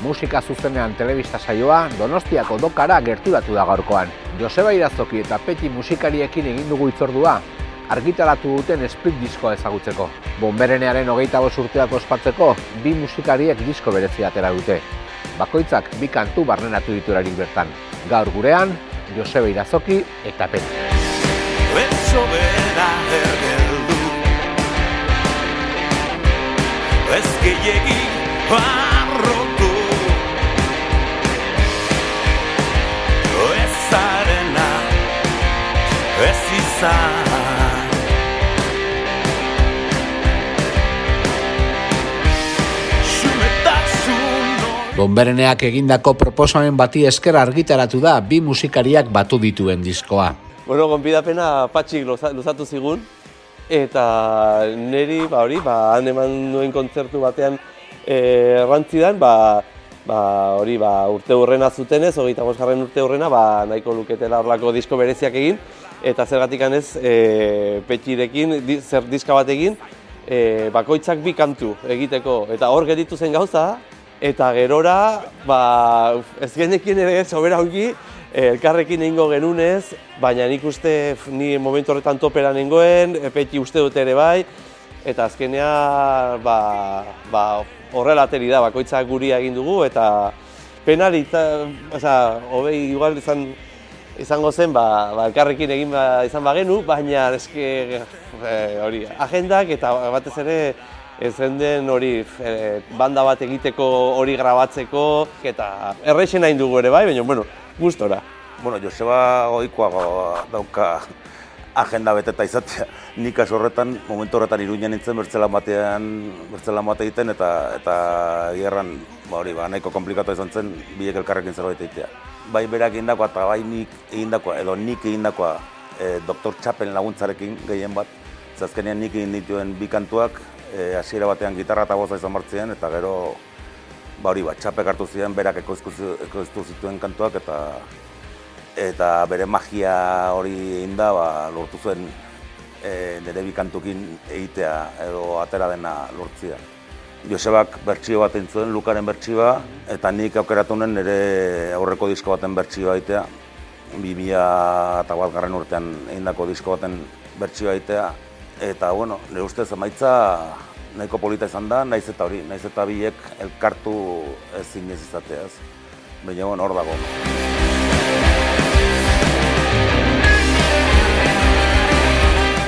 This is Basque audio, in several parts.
Musika zuzenean telebista saioa Donostiako dokara gertibatu da gaurkoan. Joseba Irazoki eta Peti musikariekin egin dugu itzordua, argitaratu duten split diskoa ezagutzeko. Bomberenearen hogeita urteako ospatzeko, bi musikariek disko berezi atera dute. Bakoitzak bi kantu barnenatu diturarik bertan. Gaur gurean, Joseba Irazoki eta Peti. Betxo bera ergeldu Ez gehiegi Xumetasun Bombereneak egindako proposamen bati esker argitaratu da bi musikariak batu dituen diskoa. Bueno, gonbidapena patxik luza- luzatu zigun, eta niri, ba hori, ba, han eman nuen kontzertu batean eh, errantzidan, ba, ba, hori, ba, urte hurrena zutenez, hogeita bosgarren urte hurrena, ba, nahiko luketela horlako disko bereziak egin, eta zergatik ez, e, petxirekin, di, zer diska bat egin, e, bakoitzak bi kantu egiteko, eta hor geditu zen gauza, eta gerora, ba, ez genekien ere sobera ongi, eh, elkarrekin egingo genunez, baina nik uste ni momentu horretan topera nengoen, epeti uste dut ere bai, eta azkenea ba, ba, horrela ateri da, bakoitzak guria egin dugu, eta penalita, oza, hobei igual izan, izango zen, ba, ba, elkarrekin egin ba, izan bagenu, baina eske eh, hori, agendak eta batez ere ez den hori eh, banda bat egiteko hori grabatzeko eta errexen hain dugu ere bai, baina bueno, gustora. Bueno, Joseba oikoago dauka agenda beteta izatea. Nik kasu horretan, momentu horretan iruinen nintzen bertzelan batean, bertzelan bate egiten eta eta gerran, ba hori, ba, nahiko komplikatu izan zen biek elkarrekin zerbait egitea. Bai berak egindakoa eta bai nik egindakoa, edo nik egindakoa e, Dr. Txapen laguntzarekin gehien bat. Ze azkenean nik egin dituen bi kantuak, e, hasiera batean gitarra eta boza izan bartzien, eta gero ba hori, ba, txapek hartu ziren, berak ekoiztu zi- ekoiztu zituen kantuak, eta eta bere magia hori egin da, ba, lortu zuen e, nire bi kantukin egitea edo atera dena lortzia. Josebak bertsio bat egin zuen, Lukaren bertsioa, eta nik aukeratu nuen nire aurreko disko baten bertsioa egitea. 2000 eta bat garren urtean egindako disko baten bertsioa egitea. Eta, bueno, nire ustez emaitza nahiko polita izan da, naiz eta hori, naiz eta biek elkartu ezin ez izateaz. Baina, bueno, hor dago.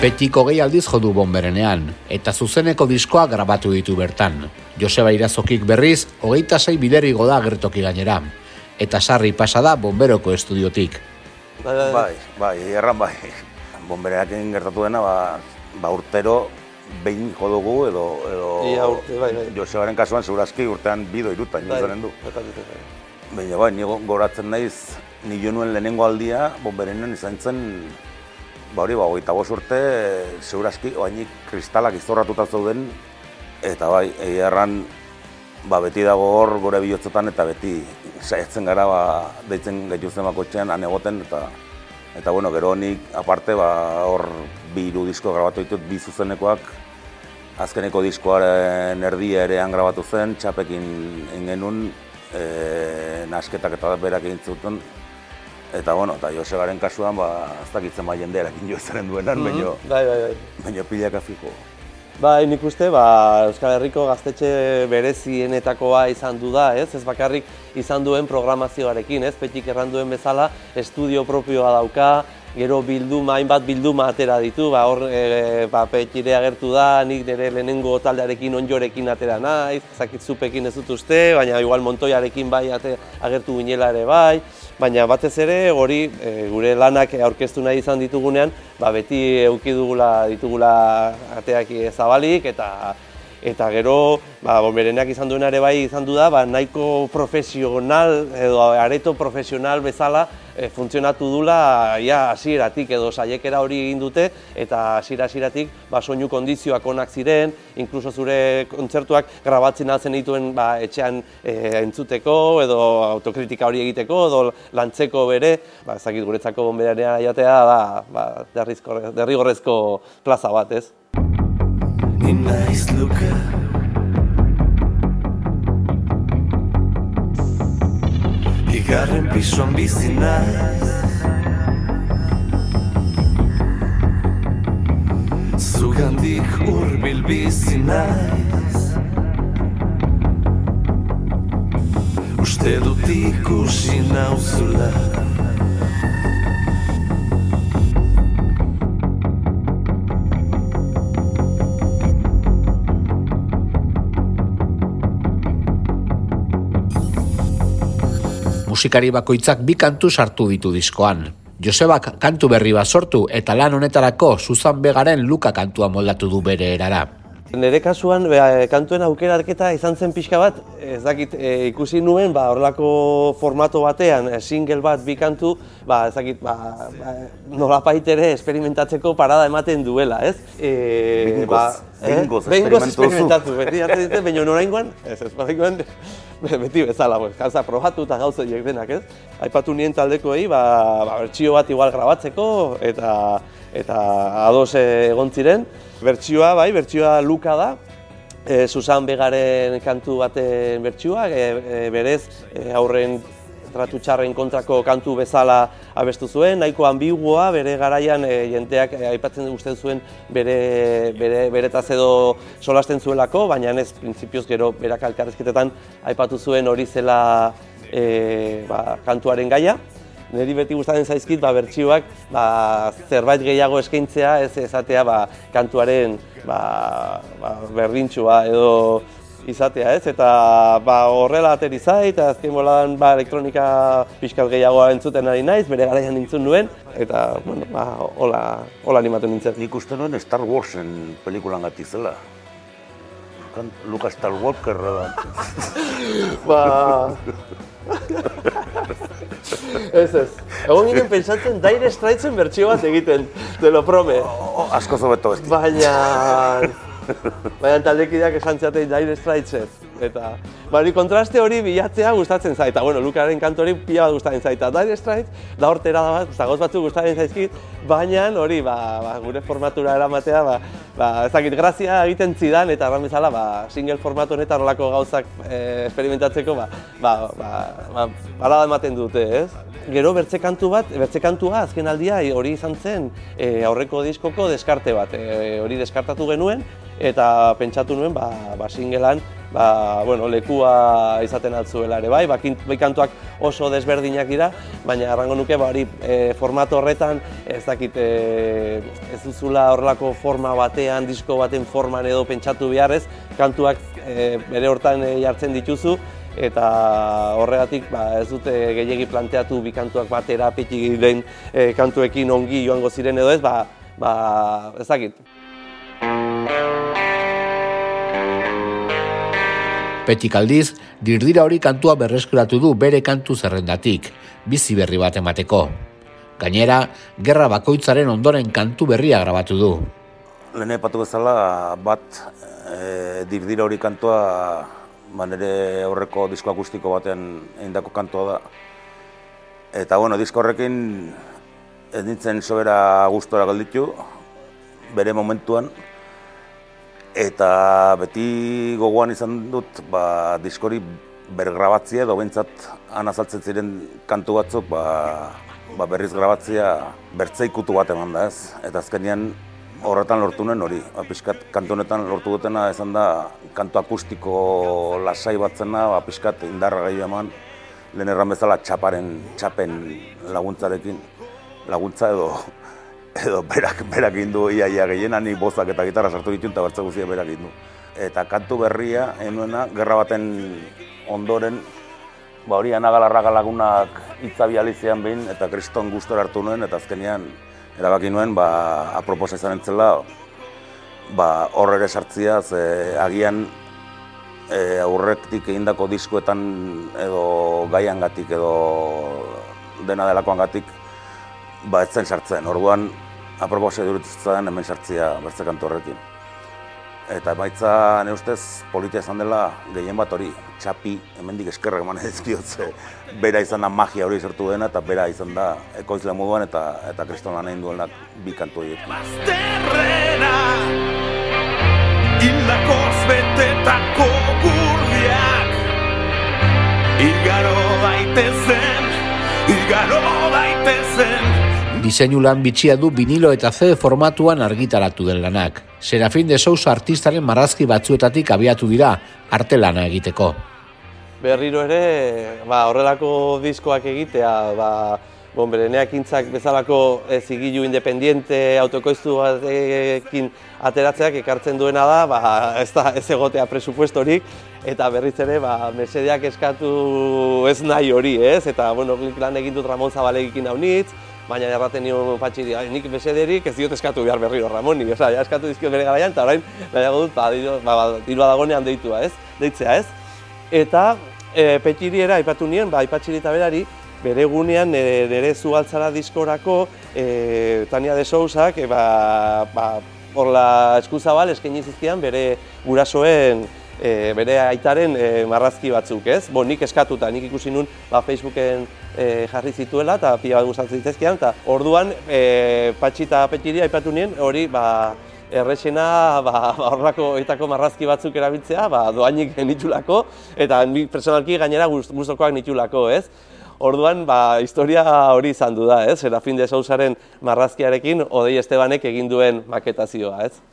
Petiko gehi aldiz jodu bomberenean, eta zuzeneko diskoa grabatu ditu bertan. Joseba Irazokik berriz, hogeita sei bider igo da gertoki gainera. Eta sarri pasa da bomberoko estudiotik. Bai, bai, bai. Bai, erran bai. Bombereakin gertatu dena, ba, ba urtero behin jo dugu edo, edo Ia urte, bai, bai. Josebaren kasuan segurazki urtean bido irutan Bai, izanen du. bai, bai, bai. Baina bai, ni goratzen naiz, ni jo nuen lehenengo aldia, bomberenen izan zen, ba hori, ba, hogeita bost urte, segurazki, oainik kristalak izorratuta zeuden, eta bai, erran, ba, beti dago hor gure bihotzetan eta beti saiatzen gara ba, deitzen gaituzten bakotxean han egoten eta eta bueno, gero nik aparte ba, hor bi hiru disko grabatu ditut bi zuzenekoak. Azkeneko diskoaren erdia ere han grabatu zen, txapekin egin genuen, e, nasketak eta berak egin zuten, eta bueno, eta Josebaren kasuan, ba, ez dakitzen ba jendearekin jo ezaren duenan, Mhm. baino, Bai, bai, bai. pilaka fiko. Bai, nik uste, ba, Euskal Herriko gaztetxe berezienetakoa izan du da, ez? Ez bakarrik izan duen programazioarekin, ez? Petik erran duen bezala, estudio propioa dauka, gero bilduma, hainbat bilduma atera ditu, ba, hor, e, ba, petire agertu da, nik nire lehenengo taldearekin onjorekin atera naiz, zakit zupekin ez dut uste, baina igual Montoiarekin bai ate, agertu ginela ere bai, baina batez ere hori e, gure lanak aurkeztu nahi izan ditugunean, ba, beti eduki dugula ditugula ateak zabalik eta eta gero ba, bomberenak izan duena ere bai izan du da, ba, nahiko profesional edo areto profesional bezala e, funtzionatu dula ja hasieratik edo saiekera hori egin dute eta hasiera hasieratik ba, soinu kondizioak onak ziren, inkluso zure kontzertuak grabatzen altzen dituen ba, etxean e, entzuteko edo autokritika hori egiteko edo lantzeko bere, ba, ez guretzako bomberenea jatea da ba, derrizko- derrigorrezko plaza bat, ez? Naiz luka Bigarren pisuan bizi naiz Zugandik urbil bizi naiz Uste dut ikusi nauzula Musikari bakoitzak bi kantu sartu ditu diskoan. Josebak kantu berri bat sortu eta lan honetarako Susan Begaren Luka kantua moldatu du bere erara. Nire kasuan, be, kantuen aukera arketa izan zen pixka bat, ez dakit, e, ikusi nuen, ba, horrelako formato batean, e, single bat, bi kantu, ba, ez dakit, ba, ba, nolapait ere esperimentatzeko parada ematen duela, ez? E, Behingoz, behingoz behingoz esperimentatu duzu. esperimentatu, beti hartzen dite, baina noraingoan, ez, ez, noraingoan, beti bezala, pues, gauza probatu eta gauza denak, ez? Aipatu nien taldekoei, ba, ba, bertsio bat igual grabatzeko, eta, eta ados eh, egon ziren. Bertsioa, bai, bertsioa Luka da, e, Susan Begaren kantu baten bertsioa, e, e, berez e, aurren tratu txarren kontrako kantu bezala abestu zuen, nahiko ambiguoa, bere garaian e, jenteak e, aipatzen usten zuen bere, bere, beretaz edo solasten zuelako, baina ez printzipioz gero berak elkarrezketetan aipatu zuen hori zela e, ba, kantuaren gaia. Neri beti gustatzen zaizkit ba, bertsioak ba, zerbait gehiago eskaintzea, ez esatea ba, kantuaren ba, ba, berdintxua edo izatea, ez? Eta ba, horrela ateri zait, azken boladan ba, elektronika pixkat gehiago entzuten ari naiz, bere garaian nintzun nuen, eta bueno, ba, hola, hola animatu nintzen. Nik uste nuen Star Warsen pelikulan gati zela. Lucas Skywalker da. Ba... ez ez. Egon ginen pentsatzen Dire Straitsen bertsio bat egiten, te lo prome. Oh, asko zobeto ez. Baina... Baina taldekideak esan ziaten Dire Straitsen. Eta, bari kontraste hori bilatzea gustatzen zait. Eta, bueno, Lukaren kantu hori pila bat gustatzen zait. Eta Dire Straits, da hortera da bat, zagoz batzuk gustatzen zaizkit, baina hori, ba, ba, gure formatura eramatea, ba, ba, ez dakit, grazia egiten zidan, eta erran bezala, ba, single formatu honetan horrelako gauzak eh, experimentatzeko, ba, ba, ba, ba, balada ematen dute, ez? Gero bertze kantu bat, bertze kantua azken aldia hori izan zen e, aurreko diskoko deskarte bat. E, hori deskartatu genuen eta pentsatu nuen ba, ba singlean ba, bueno, lekua izaten altzuela ere bai, ba, kint- bai oso desberdinak dira, baina errango nuke ba, hori e, formato horretan ez dakit e, ez duzula horrelako forma batean, disko baten forman edo pentsatu beharrez, kantuak e, bere hortan e, jartzen dituzu, eta horregatik ba, ez dute gehiegi planteatu bi kantuak batera peti den e, kantuekin ongi joango ziren edo ez, ba, ba ez dakit. Petik aldiz, dirdira hori kantua berreskuratu du bere kantu zerrendatik, bizi berri bat emateko. Gainera, gerra bakoitzaren ondoren kantu berria grabatu du. Lehen epatu bezala, bat e, dirdira hori kantua ba, nire aurreko disko akustiko batean egindako kantua da. Eta, bueno, disko horrekin ez nintzen sobera gustora galditu, bere momentuan. Eta beti gogoan izan dut, ba, diskori bergrabatzea edo behintzat han azaltzen ziren kantu batzuk, ba, ba berriz grabatzea bertzeikutu bat eman da ez. Eta azkenean horretan lortu nuen hori. Ba, pixkat kantu honetan lortu dutena izan da kantu akustiko lasai bat zena, ba, pixkat indarra gehiago eman, lehen erran bezala txaparen, txapen laguntzarekin, laguntza edo edo berak, berak indu ia ia gehiena, ni bozak eta gitarra sartu ditu eta bertze guztia berak indu. Eta kantu berria, enuena, gerra baten ondoren, ba hori anagalarraga lagunak hitza bializean behin, eta kriston gustora hartu nuen, eta azkenean erabaki nuen, ba, aproposa izan entzela, ba, hor ere sartzia, ze agian e, aurretik egindako diskoetan edo gaiangatik edo dena delakoangatik ba ez zen sartzen. Orduan aproposa iruditzen hemen sartzia bertze kantu horrekin. Eta emaitza ne ustez politia izan dela gehien bat hori, txapi, hemendik eskerrak eman ezkiotze, bera izan da magia hori sortu dena eta bera izan da ekoizle moduan eta eta kriston lan egin duenak bi kantu horiek. Bazterrena Hildakoz betetako gurdiak Igaro daite daitezen Igaro daitezen Diseinu lan bitxia du vinilo eta CD formatuan argitaratu den lanak. Serafin de Sousa artistaren marrazki batzuetatik abiatu dira arte lana egiteko. berriro ere, ba, horrelako diskoak egitea, ba, bon, bere neakintzak bezalako e, zigilu independiente autokoiztu batekin ateratzeak ekartzen duena da, ba, ez, da, ez egotea presupuestorik, eta berriz ere, ba, mesedeak eskatu ez nahi hori, ez? Eta, bueno, lan egin dut Ramon Zabalegikin haunitz, baina erraten nion patxiri, "Ai, nik mesederik ez diot eskatu behar berriro Ramoni, osea, ja eskatu dizkio bere garaian, eta orain nahiago dut, ba, diru, ba, ba, dirua dagonean deitua, ez? Deitzea, ez? Eta e, petxiri era, aipatu nien, ba, aipatxiri eta berari, bere egunean nire, nire zualtzara diskorako e, Tania de Sousak, e, ba, ba, horla eskuzabal eskaini zizkian bere gurasoen e, bere aitaren e, marrazki batzuk, ez? Bo, nik eskatuta, nik ikusi nun ba, Facebooken e, jarri zituela eta pila bat gustatzen zitzaizkidan, eta orduan e, patxi eta petxiri aipatu nien, hori ba, errexena ba, ba, horrelako etako marrazki batzuk erabiltzea, ba, doainik nitulako, eta nik personalki gainera gustokoak nitulako, ez? Orduan, ba, historia hori izan du da, ez? Serafin de Sousaren marrazkiarekin Odei Estebanek egin duen maketazioa, ez?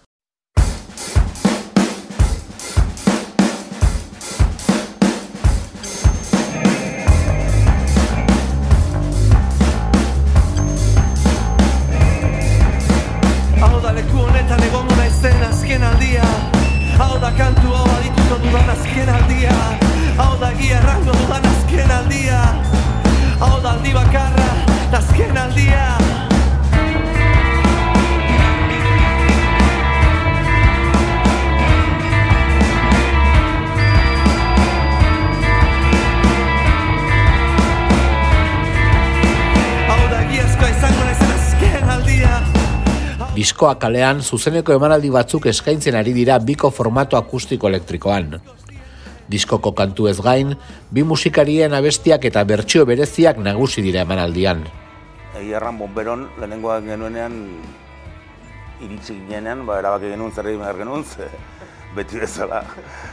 Diskoa kalean zuzeneko emanaldi batzuk eskaintzen ari dira biko formatu akustiko elektrikoan. Diskoko kantu ez gain, bi musikarien abestiak eta bertsio bereziak nagusi dira emanaldian. Egia erran bomberon lehenengoak genuenean iritsi ginenean, ba, erabaki genuen zer egin behar genuen, ze beti bezala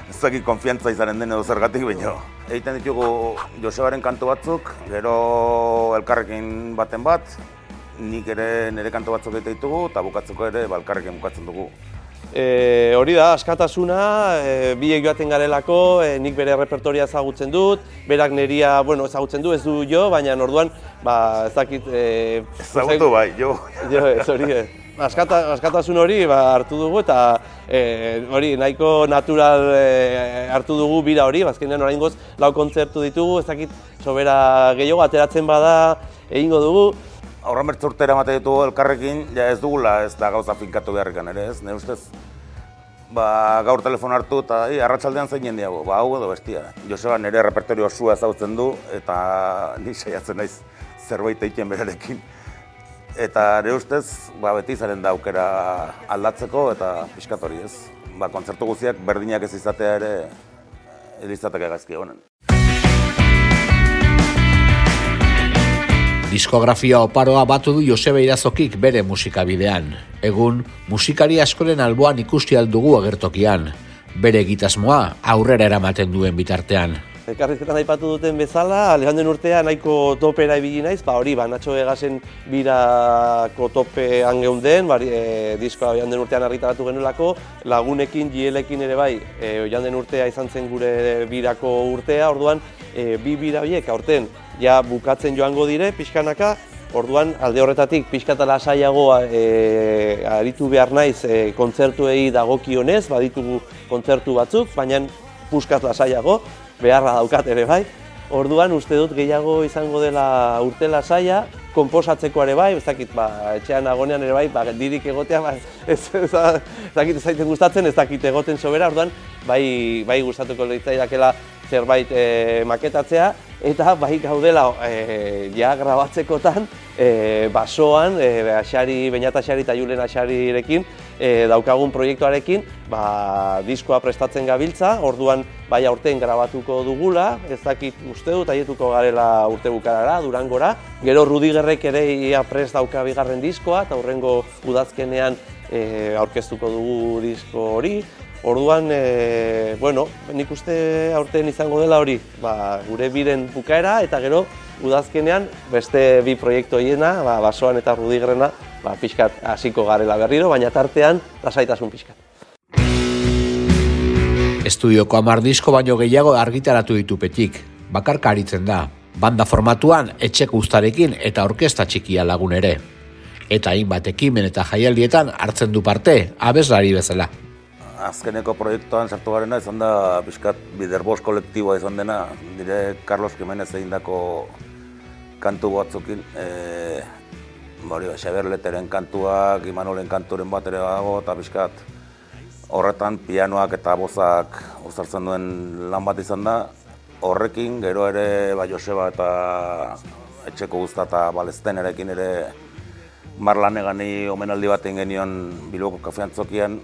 ez dakit konfiantza izanen den edo zergatik baino. Egiten ditugu Josebaren kantu batzuk, gero elkarrekin baten bat, nik ere nire kantu batzuk egiten ditugu, eta bukatzeko ere ba, elkarrekin bukatzen dugu. E, hori da, askatasuna, e, biek joaten garelako, e, nik bere repertoria ezagutzen dut, berak neria, bueno, ezagutzen du, ez du jo, baina orduan, ba, ez dakit... E, Ezagutu bai, jo. Jo, ez hori, eh. Askata, askatasun hori ba, hartu dugu eta e, hori nahiko natural e, hartu dugu bira hori, bazkenean oraingoz lau kontzertu ditugu, ez dakit sobera gehiago ateratzen bada egingo dugu. Aurran bertze urtera emate ditugu elkarrekin, ja ez dugula ez da gauza finkatu beharrikan ere, ez? Ne ustez, ba, gaur telefon hartu eta "Ei, arratsaldean zein jendiago, ba, hau edo bestia. Joseba nire repertorio osua ezagutzen du eta ni saiatzen naiz zerbait egiten berarekin. Eta nire ustez, ba, beti izaren da aukera aldatzeko eta pixkat ez. Ba, kontzertu guztiak berdinak ez izatea ere, ez izateke gaizki honen. Diskografia oparoa batu du Joseba Irazokik bere musikabidean. Egun, musikari askoren alboan ikusti aldugu agertokian. Bere egitasmoa aurrera eramaten duen bitartean. Elkarrizketan aipatu duten bezala, joan urtea nahiko topera ibili naiz, ba hori, ba, Nacho Vegasen birako topean geunden, ba, e, diskoa joan den urtean argitaratu genuelako, lagunekin, jielekin ere bai, e, joan den urtea izan zen gure birako urtea, orduan, e, bi bira horiek aurten ja bukatzen joango dire, pixkanaka, Orduan, alde horretatik, pixka eta lasaiago e, aritu behar naiz e, kontzertuei dagokionez, baditugu kontzertu batzuk, baina puskat lasaiago, beharra daukat ere bai. Orduan uste dut gehiago izango dela urte lasaia, konposatzeko ere bai, ez dakit, ba, etxean nagonean ere bai, ba, dirik egotea, ba, ez, ez, ez dakit ez gustatzen, ez dakit egoten sobera, orduan, bai, bai gustatuko litzaidakela zerbait e, maketatzea, eta bai gaudela e, ja grabatzekotan, e, basoan, e, Axari, Beñat Axari eta Julen Axarirekin e, daukagun proiektuarekin, ba, diskoa prestatzen gabiltza, orduan bai aurten grabatuko dugula, ez dakit uste dut, aietuko garela urte bukarara, durangora. Gero Rudigerrek ere ia prest dauka bigarren diskoa, eta hurrengo udazkenean e, aurkeztuko dugu disko hori. Orduan, e, bueno, nik uste aurten izango dela hori, ba, gure biren bukaera eta gero udazkenean beste bi proiektu hiena, ba, basoan eta rudigrena, ba, pixkat hasiko garela berriro, baina tartean lasaitasun pixkat. Estudioko amar disko baino gehiago argitaratu ditu petik, bakarka aritzen da, banda formatuan etxeko ustarekin eta orkesta txikia lagun ere. Eta hainbat ekimen eta jaialdietan hartzen du parte, abeslari bezala. Azkeneko proiektuan sartu garena izan da pixkat biderbos kolektiboa izan dena, dire Carlos Jimenez egin dako kantu batzukin, e, bari, Xaber Leteren kantuak, Imanolen kanturen bat ere dago, eta pixkat horretan pianoak eta bozak uzartzen duen lan bat izan da, horrekin gero ere ba, Joseba eta etxeko guzta eta balezten erekin ere Marlan egani omenaldi bat genion Bilboko kafeantzokian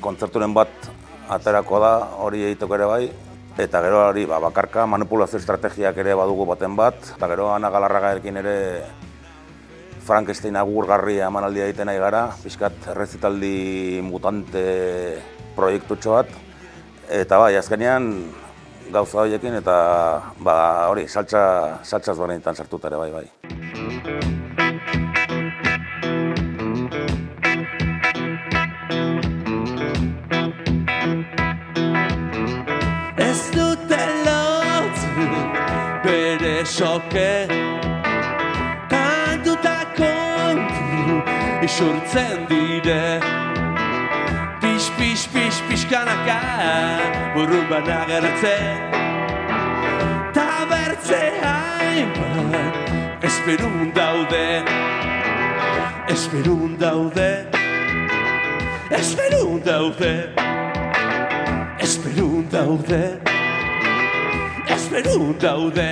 kontzerturen bat aterako da hori egiteko ere bai eta gero hori ba, bakarka manipulazio estrategiak ere badugu baten bat eta gero Ana Galarragarekin ere Frankenstein agurgarri emanaldia egiten nahi gara, pixkat errezitaldi mutante proiektutxo bat. Eta bai, azkenean gauza horiekin eta ba, hori, saltza, saltzaz berenetan sartuta ere bai bai. Isurtzen dire Pix, pix, pix, pixkanaka burrun banagertzen Ta bertze hainbat esperun daude Esperun daude Esperun daude Esperun daude Esperun daude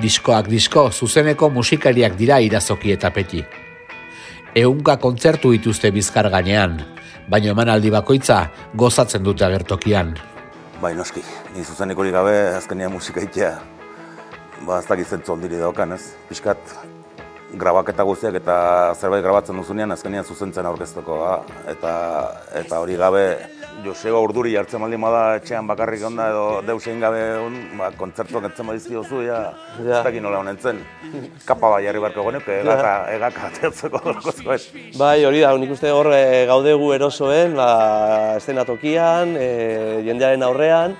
Diskoak disko, zuzeneko musikariak dira irazoki eta peti. Eunka kontzertu dituzte bizkar gainean, baina emanaldi bakoitza gozatzen dute agertokian. Bai, noski, ni zuzenik hori gabe azkenean musika itea, ba, ez dakit zentzu ondiri daukan, ez? Piskat, grabaketa guztiak eta zerbait grabatzen duzunean azkenean zuzentzen aurkeztuko da. Eta, eta hori gabe, Joseba urduri jartzen baldin bada etxean bakarrik onda edo deus egin gabe on, ba, kontzertuak entzen badizki zu, ja, Ja. ez dakit nola honentzen. Kapa bai jarri beharko genuke, egaka, egaka ateatzeko zuen. Bai, hori da, nik uste hor e, gaudegu erosoen, ba, estenatokian, e, jendearen aurrean,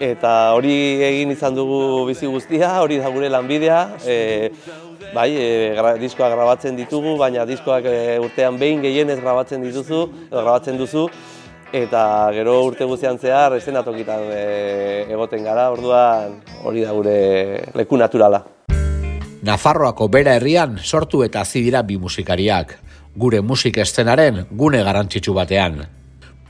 eta hori egin izan dugu bizi guztia, hori da gure lanbidea, e, bai, e, gra, diskoak grabatzen ditugu, baina diskoak e, urtean behin gehienez grabatzen dituzu, grabatzen duzu, eta gero urte guztian zehar estenatokitan e, egoten gara, orduan hori da gure leku naturala. Nafarroako bera herrian sortu eta hazi dira bi musikariak, gure musik eszenaren gune garrantzitsu batean.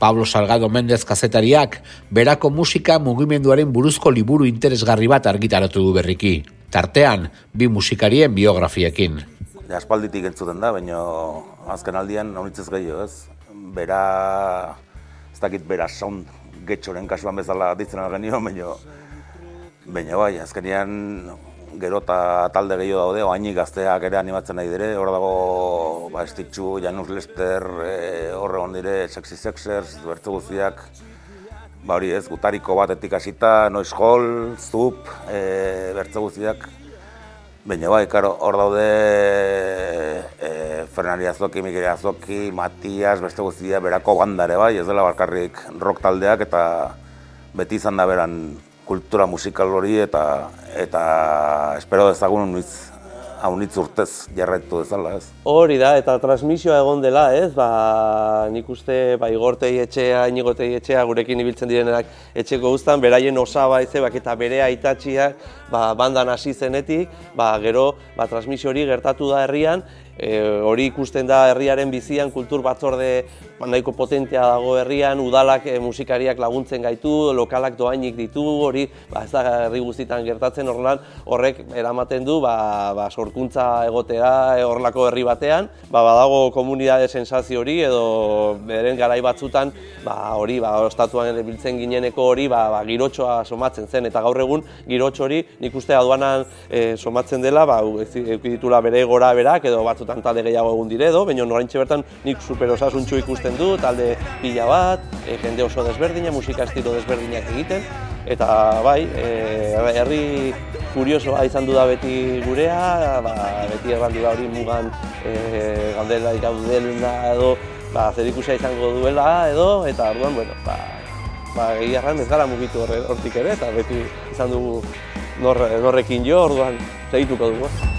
Pablo Salgado Mendez kazetariak berako musika mugimenduaren buruzko liburu interesgarri bat argitaratu du berriki. Tartean, bi musikarien biografiekin. Aspalditik entzuten da, baina azken aldian honitzez gehiago, ez? Bera, dakit bera sound getxoren kasuan bezala ditzen genio, baina baina bai, azkenean gero eta talde gehiago daude, oainik gazteak ere animatzen nahi dire, hor dago ba, Estitxu, Janus Lester, e, horre hon dire, Sexy Sexers, bertze guztiak, ba hori ez, gutariko batetik hasita, Noise Hall, Zup, e, bertze guztiak, Baina bai, karo, hor daude e, Fernari Azoki, Mikel Azoki, Matias, beste guztia, berako bandare bai, ez dela barkarrik rock taldeak eta beti izan da beran kultura musikal hori eta eta espero dezagun unitz, haunitz urtez jarraitu dezala, ez? Hori da, eta transmisioa egon dela, ez? Ba, nik uste ba, igortei etxea, inigotei etxea, gurekin ibiltzen direnak etxeko guztan, beraien osaba ezebak eta bere aitatxiak ba, bandan hasi zenetik, ba, gero ba, transmisio hori gertatu da herrian, e, hori ikusten da herriaren bizian, kultur batzorde ba, nahiko potentea dago herrian, udalak e, musikariak laguntzen gaitu, lokalak doainik ditu, hori ba, ez da herri guztietan gertatzen horrelan, horrek eramaten du ba, ba, sorkuntza egotera e, horrelako herri batean, ba, badago komunitate sensazio hori edo beren garai batzutan ba, hori ba, ostatuan biltzen gineneko hori ba, ba, girotxoa somatzen zen. Eta gaur egun girotxo hori nik uste aduanan e, somatzen dela ba, ez- ditula bere gora berak edo batzutan batzutan talde gehiago egun dire edo, baina norantxe bertan nik super osasuntxu ikusten du, talde pila bat, e, jende oso desberdina, musika estilo desberdinak egiten, eta bai, e, herri kuriosoa izan du da beti gurea, ba, beti errandu da hori mugan e, gaudela ikaudela edo ba, zer izango duela edo, eta orduan, bueno, ba, ba, ez gara mugitu hortik ere, eta beti izan dugu norrekin jo, orduan segituko dugu.